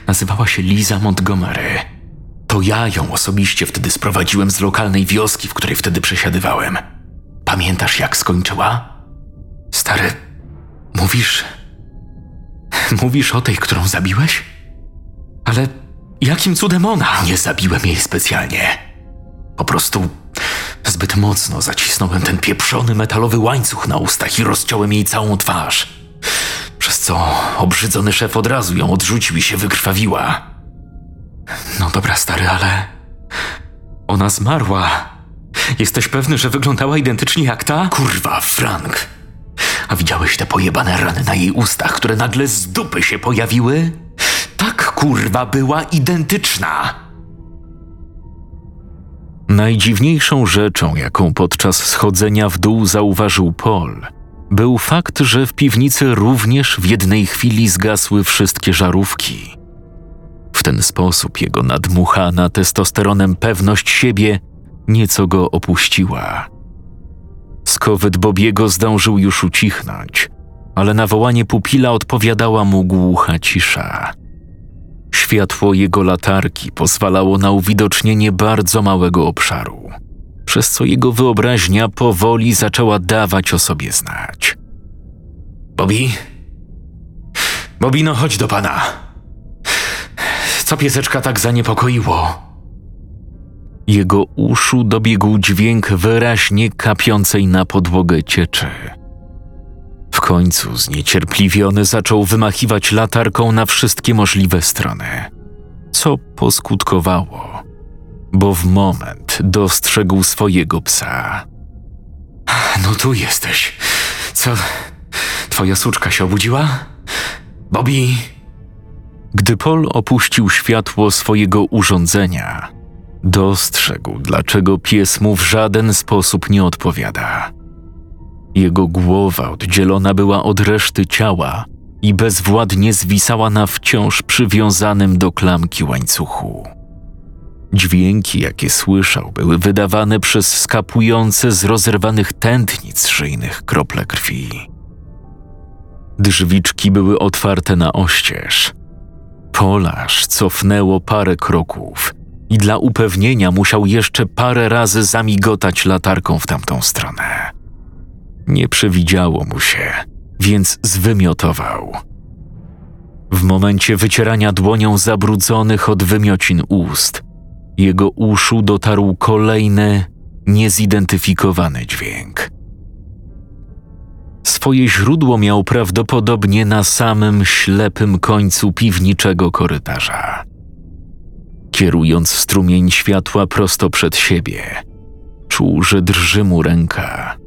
Nazywała się Liza Montgomery. To ja ją osobiście wtedy sprowadziłem z lokalnej wioski, w której wtedy przesiadywałem. Pamiętasz, jak skończyła? Stary, mówisz. Mówisz o tej, którą zabiłeś? Ale jakim cudem ona? Nie zabiłem jej specjalnie. Po prostu zbyt mocno zacisnąłem ten pieprzony metalowy łańcuch na ustach i rozciąłem jej całą twarz. Przez co obrzydzony szef od razu ją odrzucił i się wykrwawiła. No dobra, stary, ale. Ona zmarła. Jesteś pewny, że wyglądała identycznie jak ta? Kurwa, Frank. A widziałeś te pojebane rany na jej ustach, które nagle z dupy się pojawiły? Tak, kurwa, była identyczna. Najdziwniejszą rzeczą, jaką podczas schodzenia w dół zauważył Paul, był fakt, że w piwnicy również w jednej chwili zgasły wszystkie żarówki. W ten sposób jego nadmuchana testosteronem pewność siebie nieco go opuściła. Skowyt Bobiego zdążył już ucichnąć, ale na wołanie pupila odpowiadała mu głucha cisza. Światło jego latarki pozwalało na uwidocznienie bardzo małego obszaru, przez co jego wyobraźnia powoli zaczęła dawać o sobie znać. Bobby? Bobino, chodź do pana. Co pieseczka tak zaniepokoiło? Jego uszu dobiegł dźwięk wyraźnie kapiącej na podłogę cieczy. W końcu zniecierpliwiony zaczął wymachiwać latarką na wszystkie możliwe strony, co poskutkowało, bo w moment dostrzegł swojego psa. No tu jesteś. Co? Twoja suczka się obudziła? Bobby? Gdy Paul opuścił światło swojego urządzenia, dostrzegł, dlaczego pies mu w żaden sposób nie odpowiada. Jego głowa oddzielona była od reszty ciała i bezwładnie zwisała na wciąż przywiązanym do klamki łańcuchu. Dźwięki, jakie słyszał, były wydawane przez skapujące z rozerwanych tętnic szyjnych krople krwi. Drzwiczki były otwarte na oścież. Polarz cofnęło parę kroków i dla upewnienia musiał jeszcze parę razy zamigotać latarką w tamtą stronę. Nie przewidziało mu się, więc zwymiotował. W momencie wycierania dłonią zabrudzonych od wymiocin ust, jego uszu dotarł kolejny, niezidentyfikowany dźwięk. Swoje źródło miał prawdopodobnie na samym ślepym końcu piwniczego korytarza. Kierując strumień światła prosto przed siebie, czuł, że drży mu ręka.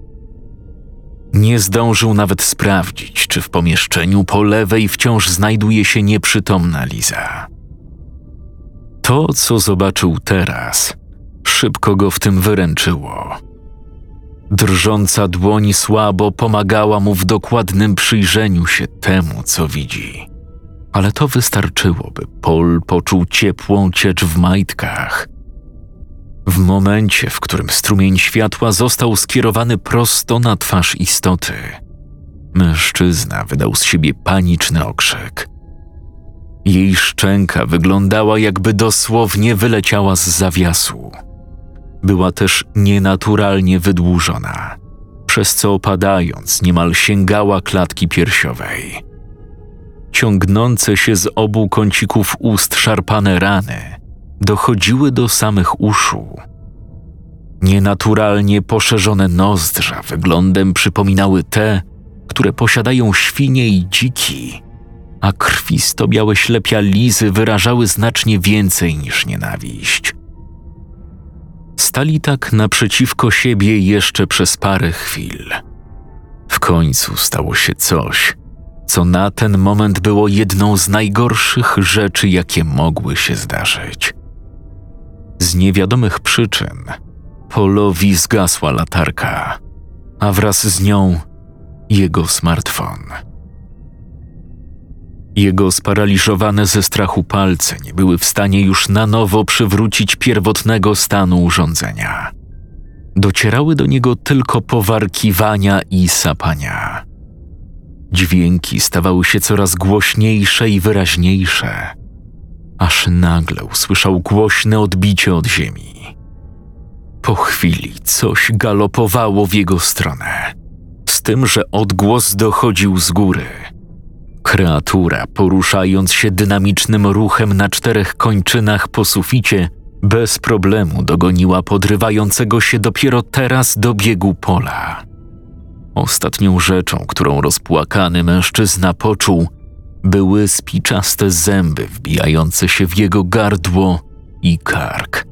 Nie zdążył nawet sprawdzić, czy w pomieszczeniu po lewej wciąż znajduje się nieprzytomna Liza. To, co zobaczył teraz, szybko go w tym wyręczyło. Drżąca dłoń słabo pomagała mu w dokładnym przyjrzeniu się temu, co widzi. Ale to wystarczyło, by Paul poczuł ciepłą ciecz w majtkach. W momencie, w którym strumień światła został skierowany prosto na twarz istoty, mężczyzna wydał z siebie paniczny okrzyk. Jej szczęka wyglądała, jakby dosłownie wyleciała z zawiasu była też nienaturalnie wydłużona, przez co opadając niemal sięgała klatki piersiowej. Ciągnące się z obu kącików ust szarpane rany dochodziły do samych uszu. Nienaturalnie poszerzone nozdrza wyglądem przypominały te, które posiadają świnie i dziki, a krwisto-białe ślepia lizy wyrażały znacznie więcej niż nienawiść. Stali tak naprzeciwko siebie jeszcze przez parę chwil. W końcu stało się coś, co na ten moment było jedną z najgorszych rzeczy, jakie mogły się zdarzyć. Z niewiadomych przyczyn Polowi zgasła latarka, a wraz z nią jego smartfon. Jego sparaliżowane ze strachu palce nie były w stanie już na nowo przywrócić pierwotnego stanu urządzenia. Docierały do niego tylko powarkiwania i sapania. Dźwięki stawały się coraz głośniejsze i wyraźniejsze, aż nagle usłyszał głośne odbicie od ziemi. Po chwili coś galopowało w jego stronę, z tym, że odgłos dochodził z góry. Kreatura, poruszając się dynamicznym ruchem na czterech kończynach po suficie, bez problemu dogoniła podrywającego się dopiero teraz do biegu pola. Ostatnią rzeczą, którą rozpłakany mężczyzna poczuł, były spiczaste zęby wbijające się w jego gardło i kark.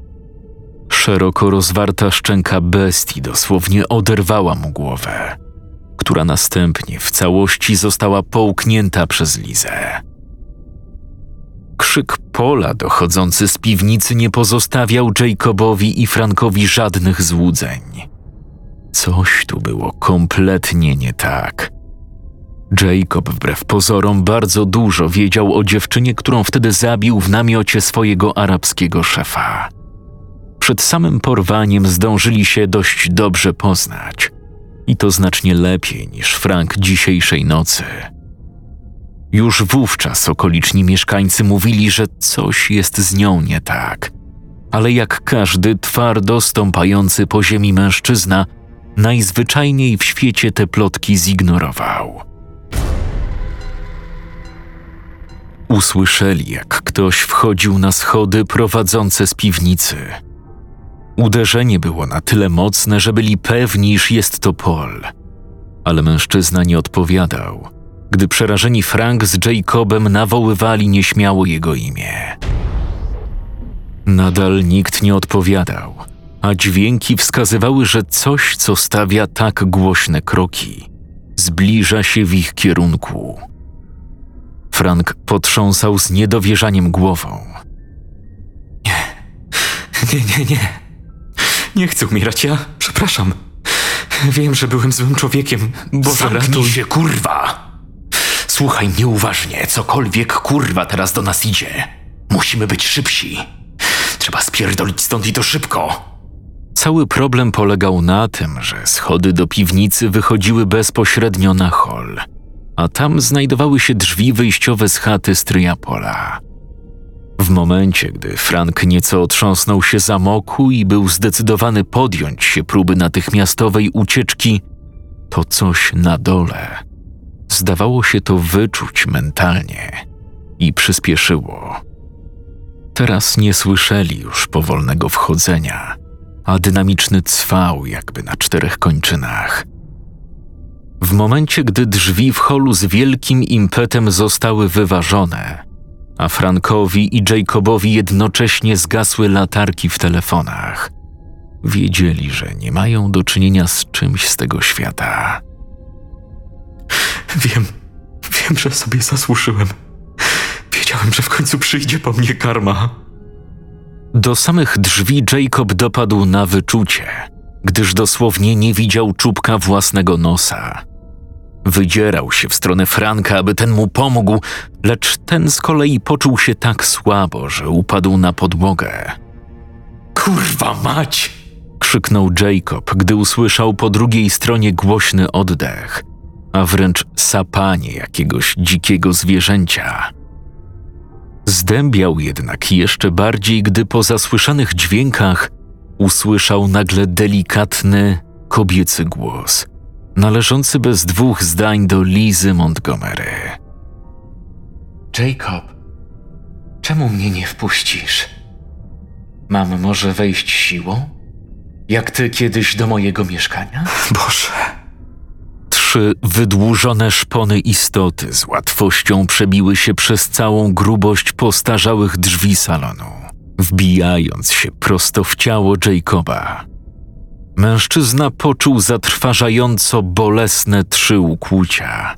Szeroko rozwarta szczęka bestii dosłownie oderwała mu głowę, która następnie w całości została połknięta przez Lizę. Krzyk pola dochodzący z piwnicy nie pozostawiał Jacobowi i Frankowi żadnych złudzeń. Coś tu było kompletnie nie tak. Jacob wbrew pozorom bardzo dużo wiedział o dziewczynie, którą wtedy zabił w namiocie swojego arabskiego szefa. Przed samym porwaniem zdążyli się dość dobrze poznać. I to znacznie lepiej niż Frank dzisiejszej nocy. Już wówczas okoliczni mieszkańcy mówili, że coś jest z nią nie tak. Ale jak każdy twardo stąpający po ziemi mężczyzna, najzwyczajniej w świecie te plotki zignorował. Usłyszeli, jak ktoś wchodził na schody prowadzące z piwnicy. Uderzenie było na tyle mocne, że byli pewni, iż jest to Paul. Ale mężczyzna nie odpowiadał, gdy przerażeni Frank z Jacobem nawoływali nieśmiało jego imię. Nadal nikt nie odpowiadał, a dźwięki wskazywały, że coś, co stawia tak głośne kroki, zbliża się w ich kierunku. Frank potrząsał z niedowierzaniem głową. Nie, nie, nie, nie. Nie chcę umierać, ja przepraszam. Wiem, że byłem złym człowiekiem. Boże, Zamknij ratuj. się, kurwa! Słuchaj mnie uważnie, cokolwiek kurwa teraz do nas idzie. Musimy być szybsi. Trzeba spierdolić stąd i to szybko. Cały problem polegał na tym, że schody do piwnicy wychodziły bezpośrednio na hol, a tam znajdowały się drzwi wyjściowe z chaty stryja pola. W momencie, gdy Frank nieco otrząsnął się zamoku i był zdecydowany podjąć się próby natychmiastowej ucieczki, to coś na dole. Zdawało się to wyczuć mentalnie i przyspieszyło. Teraz nie słyszeli już powolnego wchodzenia, a dynamiczny cwał jakby na czterech kończynach. W momencie, gdy drzwi w holu z wielkim impetem zostały wyważone, a Frankowi i Jacobowi jednocześnie zgasły latarki w telefonach, wiedzieli, że nie mają do czynienia z czymś z tego świata. Wiem, wiem, że sobie zasłużyłem. Wiedziałem, że w końcu przyjdzie po mnie karma. Do samych drzwi Jacob dopadł na wyczucie, gdyż dosłownie nie widział czubka własnego nosa. Wydzierał się w stronę Franka, aby ten mu pomógł, lecz ten z kolei poczuł się tak słabo, że upadł na podłogę. Kurwa mać! Krzyknął Jacob, gdy usłyszał po drugiej stronie głośny oddech, a wręcz sapanie jakiegoś dzikiego zwierzęcia. Zdębiał jednak jeszcze bardziej, gdy po zasłyszanych dźwiękach usłyszał nagle delikatny, kobiecy głos, należący bez dwóch zdań do Lizy Montgomery. Jacob, czemu mnie nie wpuścisz? Mam może wejść siłą? Jak ty kiedyś do mojego mieszkania? Boże. Trzy wydłużone szpony istoty z łatwością przebiły się przez całą grubość postarzałych drzwi salonu, wbijając się prosto w ciało Jacoba. Mężczyzna poczuł zatrważająco bolesne trzy ukłucia,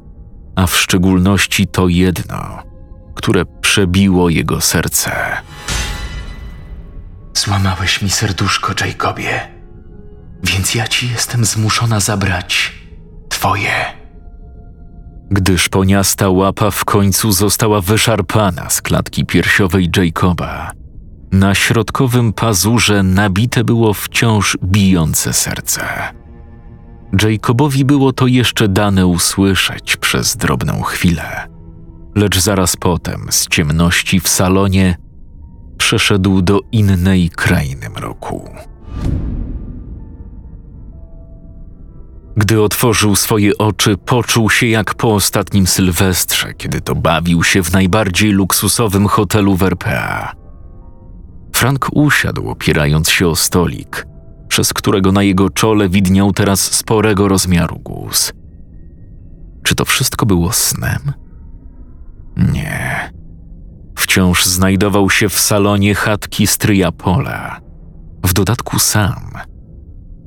a w szczególności to jedno, które przebiło jego serce. Złamałeś mi serduszko, Jacobie. Więc ja ci jestem zmuszona zabrać twoje. Gdy szponiasta łapa w końcu została wyszarpana z klatki piersiowej Jacoba, na środkowym pazurze nabite było wciąż bijące serce. Jacobowi było to jeszcze dane usłyszeć przez drobną chwilę, lecz zaraz potem z ciemności w salonie przeszedł do innej krainy mroku. Gdy otworzył swoje oczy, poczuł się jak po ostatnim sylwestrze, kiedy to bawił się w najbardziej luksusowym hotelu w RPA. Frank usiadł, opierając się o stolik, przez którego na jego czole widniał teraz sporego rozmiaru guz. Czy to wszystko było snem? Nie. Wciąż znajdował się w salonie chatki stryja Pola. W dodatku sam.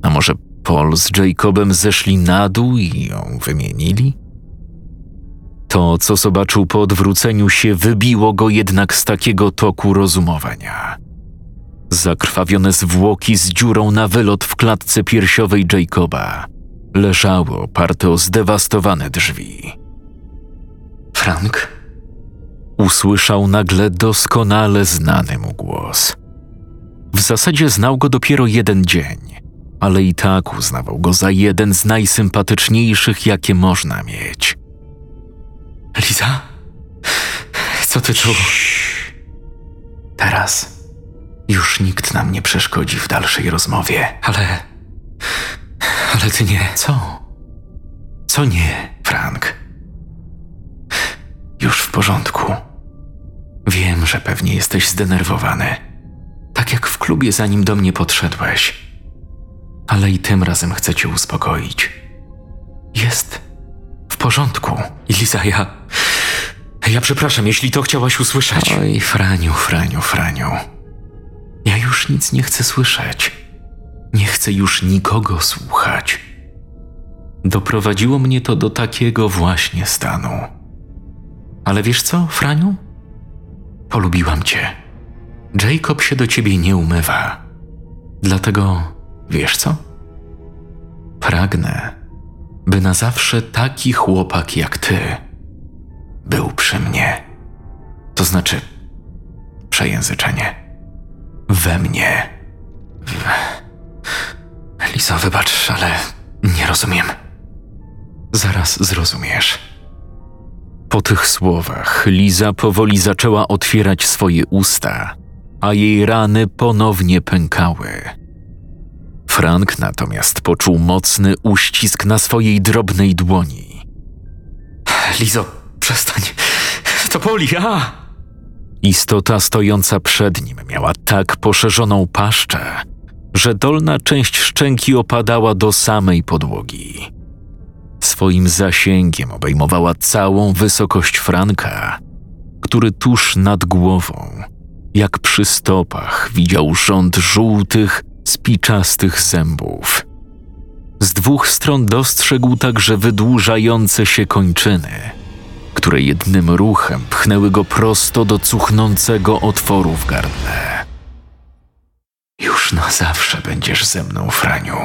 A może Paul z Jacobem zeszli na dół i ją wymienili? To, co zobaczył po odwróceniu się, wybiło go jednak z takiego toku rozumowania. Zakrwawione zwłoki z dziurą na wylot w klatce piersiowej Jacoba leżały oparte o zdewastowane drzwi. Frank? Usłyszał nagle doskonale znany mu głos. W zasadzie znał go dopiero jeden dzień, ale i tak uznawał go za jeden z najsympatyczniejszych, jakie można mieć. Liza? Co ty tu? Teraz już nikt nam nie przeszkodzi w dalszej rozmowie. Ale. Ale ty nie. Co? Co nie, Frank? Już w porządku. Wiem, że pewnie jesteś zdenerwowany. Tak jak w klubie, zanim do mnie podszedłeś. Ale i tym razem chcę cię uspokoić. Jest w porządku. Liza, ja. Ja przepraszam, jeśli to chciałaś usłyszeć. Oj, Franiu, Franiu, Franiu. Ja już nic nie chcę słyszeć. Nie chcę już nikogo słuchać. Doprowadziło mnie to do takiego właśnie stanu. Ale wiesz co, Franiu? Polubiłam cię. Jacob się do ciebie nie umywa. Dlatego, wiesz co? Pragnę, by na zawsze taki chłopak jak ty był przy mnie. To znaczy, przejęzyczenie. We mnie. Lizo, wybacz, ale nie rozumiem. Zaraz zrozumiesz. Po tych słowach Liza powoli zaczęła otwierać swoje usta, a jej rany ponownie pękały. Frank natomiast poczuł mocny uścisk na swojej drobnej dłoni. Lizo, przestań. To boli, a! Istota stojąca przed nim miała tak poszerzoną paszczę, że dolna część szczęki opadała do samej podłogi. Swoim zasięgiem obejmowała całą wysokość Franka, który tuż nad głową, jak przy stopach, widział rząd żółtych, spiczastych zębów. Z dwóch stron dostrzegł także wydłużające się kończyny, które jednym ruchem pchnęły go prosto do cuchnącego otworu w gardle. Już na zawsze będziesz ze mną, Franiu.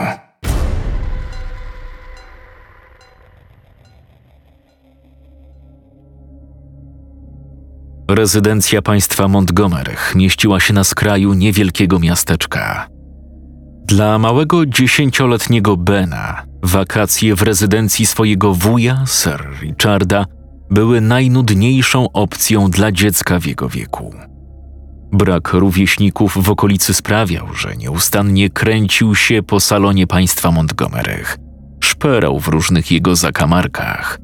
Rezydencja państwa Montgomery mieściła się na skraju niewielkiego miasteczka. Dla małego dziesięcioletniego Bena wakacje w rezydencji swojego wuja, Sir Richarda, były najnudniejszą opcją dla dziecka w jego wieku. Brak rówieśników w okolicy sprawiał, że nieustannie kręcił się po salonie państwa Montgomery, szperał w różnych jego zakamarkach.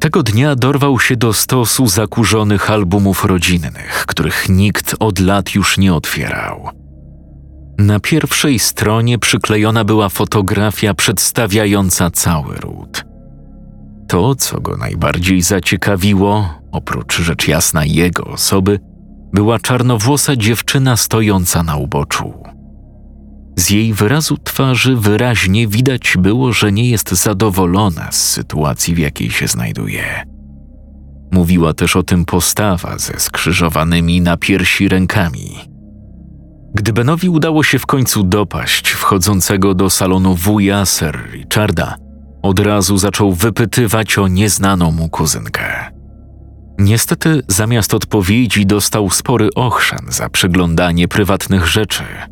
Tego dnia dorwał się do stosu zakurzonych albumów rodzinnych, których nikt od lat już nie otwierał. Na pierwszej stronie przyklejona była fotografia przedstawiająca cały ród. To, co go najbardziej zaciekawiło, oprócz rzecz jasna jego osoby, była czarnowłosa dziewczyna stojąca na uboczu. Z jej wyrazu twarzy wyraźnie widać było, że nie jest zadowolona z sytuacji, w jakiej się znajduje. Mówiła też o tym postawa ze skrzyżowanymi na piersi rękami. Gdy Benowi udało się w końcu dopaść wchodzącego do salonu wuja Sir Richarda, od razu zaczął wypytywać o nieznaną mu kuzynkę. Niestety, zamiast odpowiedzi dostał spory ochrzan za przeglądanie prywatnych rzeczy –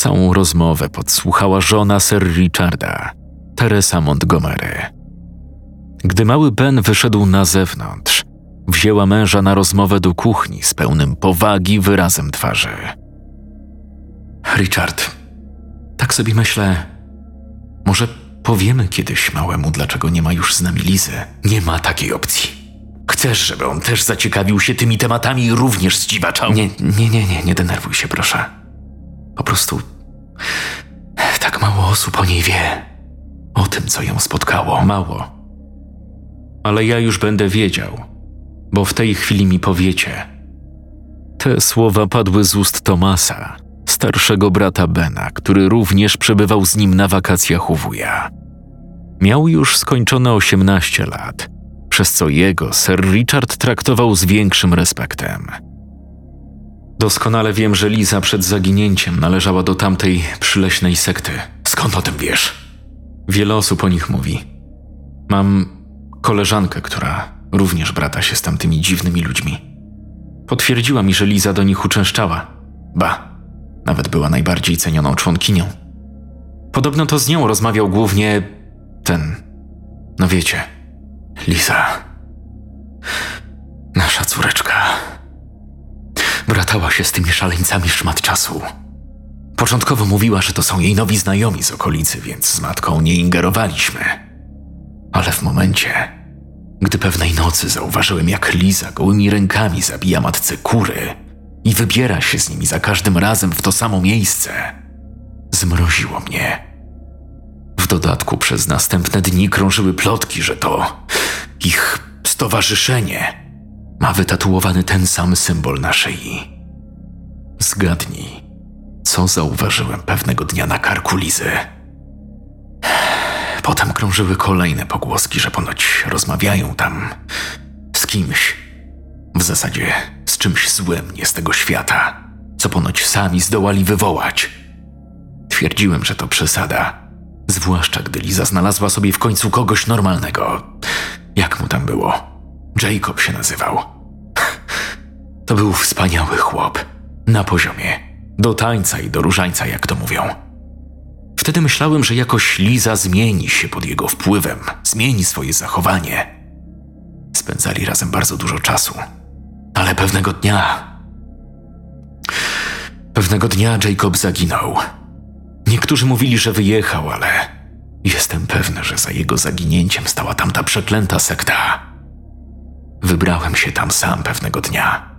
Całą rozmowę podsłuchała żona Sir Richarda, Teresa Montgomery. Gdy mały Ben wyszedł na zewnątrz, wzięła męża na rozmowę do kuchni z pełnym powagi wyrazem twarzy. Richard, tak sobie myślę, może powiemy kiedyś małemu, dlaczego nie ma już z nami Lizy. Nie ma takiej opcji. Chcesz, żeby on też zaciekawił się tymi tematami i również zdziwaczał? Nie, nie, nie, nie, nie denerwuj się, proszę. Po prostu tak mało osób o niej wie. O tym, co ją spotkało. Mało. Ale ja już będę wiedział, bo w tej chwili mi powiecie. Te słowa padły z ust Tomasa, starszego brata Bena, który również przebywał z nim na wakacjach u wuja. Miał już skończone 18 lat, przez co jego Sir Richard traktował z większym respektem. Doskonale wiem, że Liza przed zaginięciem należała do tamtej przyleśnej sekty. Skąd o tym wiesz? Wiele osób o nich mówi. Mam koleżankę, która również brata się z tamtymi dziwnymi ludźmi. Potwierdziła mi, że Liza do nich uczęszczała. Ba, nawet była najbardziej cenioną członkinią. Podobno to z nią rozmawiał głównie ten. No wiecie, Liza. Nasza córeczka. Bratała się z tymi szaleńcami szmat czasu. Początkowo mówiła, że to są jej nowi znajomi z okolicy, więc z matką nie ingerowaliśmy. Ale w momencie, gdy pewnej nocy zauważyłem, jak Liza gołymi rękami zabija matce kury i wybiera się z nimi za każdym razem w to samo miejsce, zmroziło mnie. W dodatku przez następne dni krążyły plotki, że to ich stowarzyszenie ma wytatuowany ten sam symbol na szyi. Zgadnij, co zauważyłem pewnego dnia na karku Lizy. Potem krążyły kolejne pogłoski, że ponoć rozmawiają tam z kimś. W zasadzie z czymś złym nie z tego świata, co ponoć sami zdołali wywołać. Twierdziłem, że to przesada, zwłaszcza gdy Liza znalazła sobie w końcu kogoś normalnego. Jak mu tam było? Jacob się nazywał. To był wspaniały chłop, na poziomie, do tańca i do różańca, jak to mówią. Wtedy myślałem, że jakoś Liza zmieni się pod jego wpływem, zmieni swoje zachowanie. Spędzali razem bardzo dużo czasu, ale pewnego dnia. Pewnego dnia Jacob zaginął. Niektórzy mówili, że wyjechał, ale jestem pewny, że za jego zaginięciem stała tamta przeklęta sekta. Wybrałem się tam sam pewnego dnia.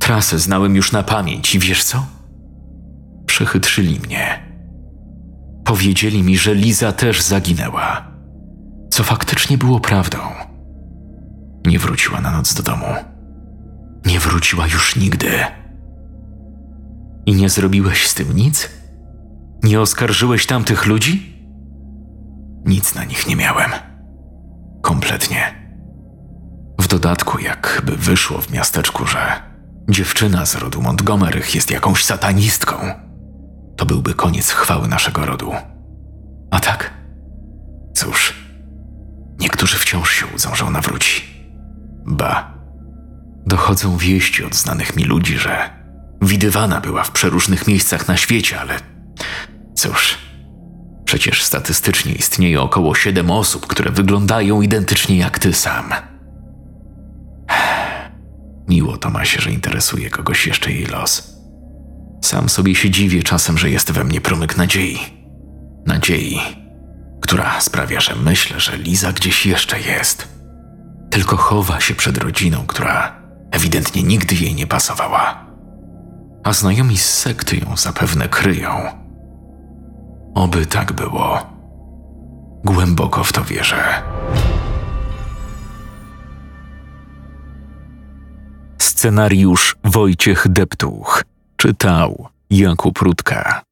Trasę znałem już na pamięć i wiesz co? Przechytrzyli mnie. Powiedzieli mi, że Liza też zaginęła, co faktycznie było prawdą. Nie wróciła na noc do domu. Nie wróciła już nigdy. I nie zrobiłeś z tym nic? Nie oskarżyłeś tamtych ludzi? Nic na nich nie miałem. Kompletnie. W dodatku, jakby wyszło w miasteczku, że dziewczyna z rodu Montgomerych jest jakąś satanistką, to byłby koniec chwały naszego rodu. A tak? Cóż, niektórzy wciąż się łudzą, że ona wróci. Ba, dochodzą wieści od znanych mi ludzi, że widywana była w przeróżnych miejscach na świecie, ale cóż, przecież statystycznie istnieje około siedem osób, które wyglądają identycznie jak ty sam. Miło Tomasie, że interesuje kogoś jeszcze jej los. Sam sobie się dziwię czasem, że jest we mnie promyk nadziei. Nadziei, która sprawia, że myślę, że Liza gdzieś jeszcze jest. Tylko chowa się przed rodziną, która ewidentnie nigdy jej nie pasowała. A znajomi z sekty ją zapewne kryją. Oby tak było. Głęboko w to wierzę. Scenariusz Wojciech Deptuch. Czytał Jakub Rutka.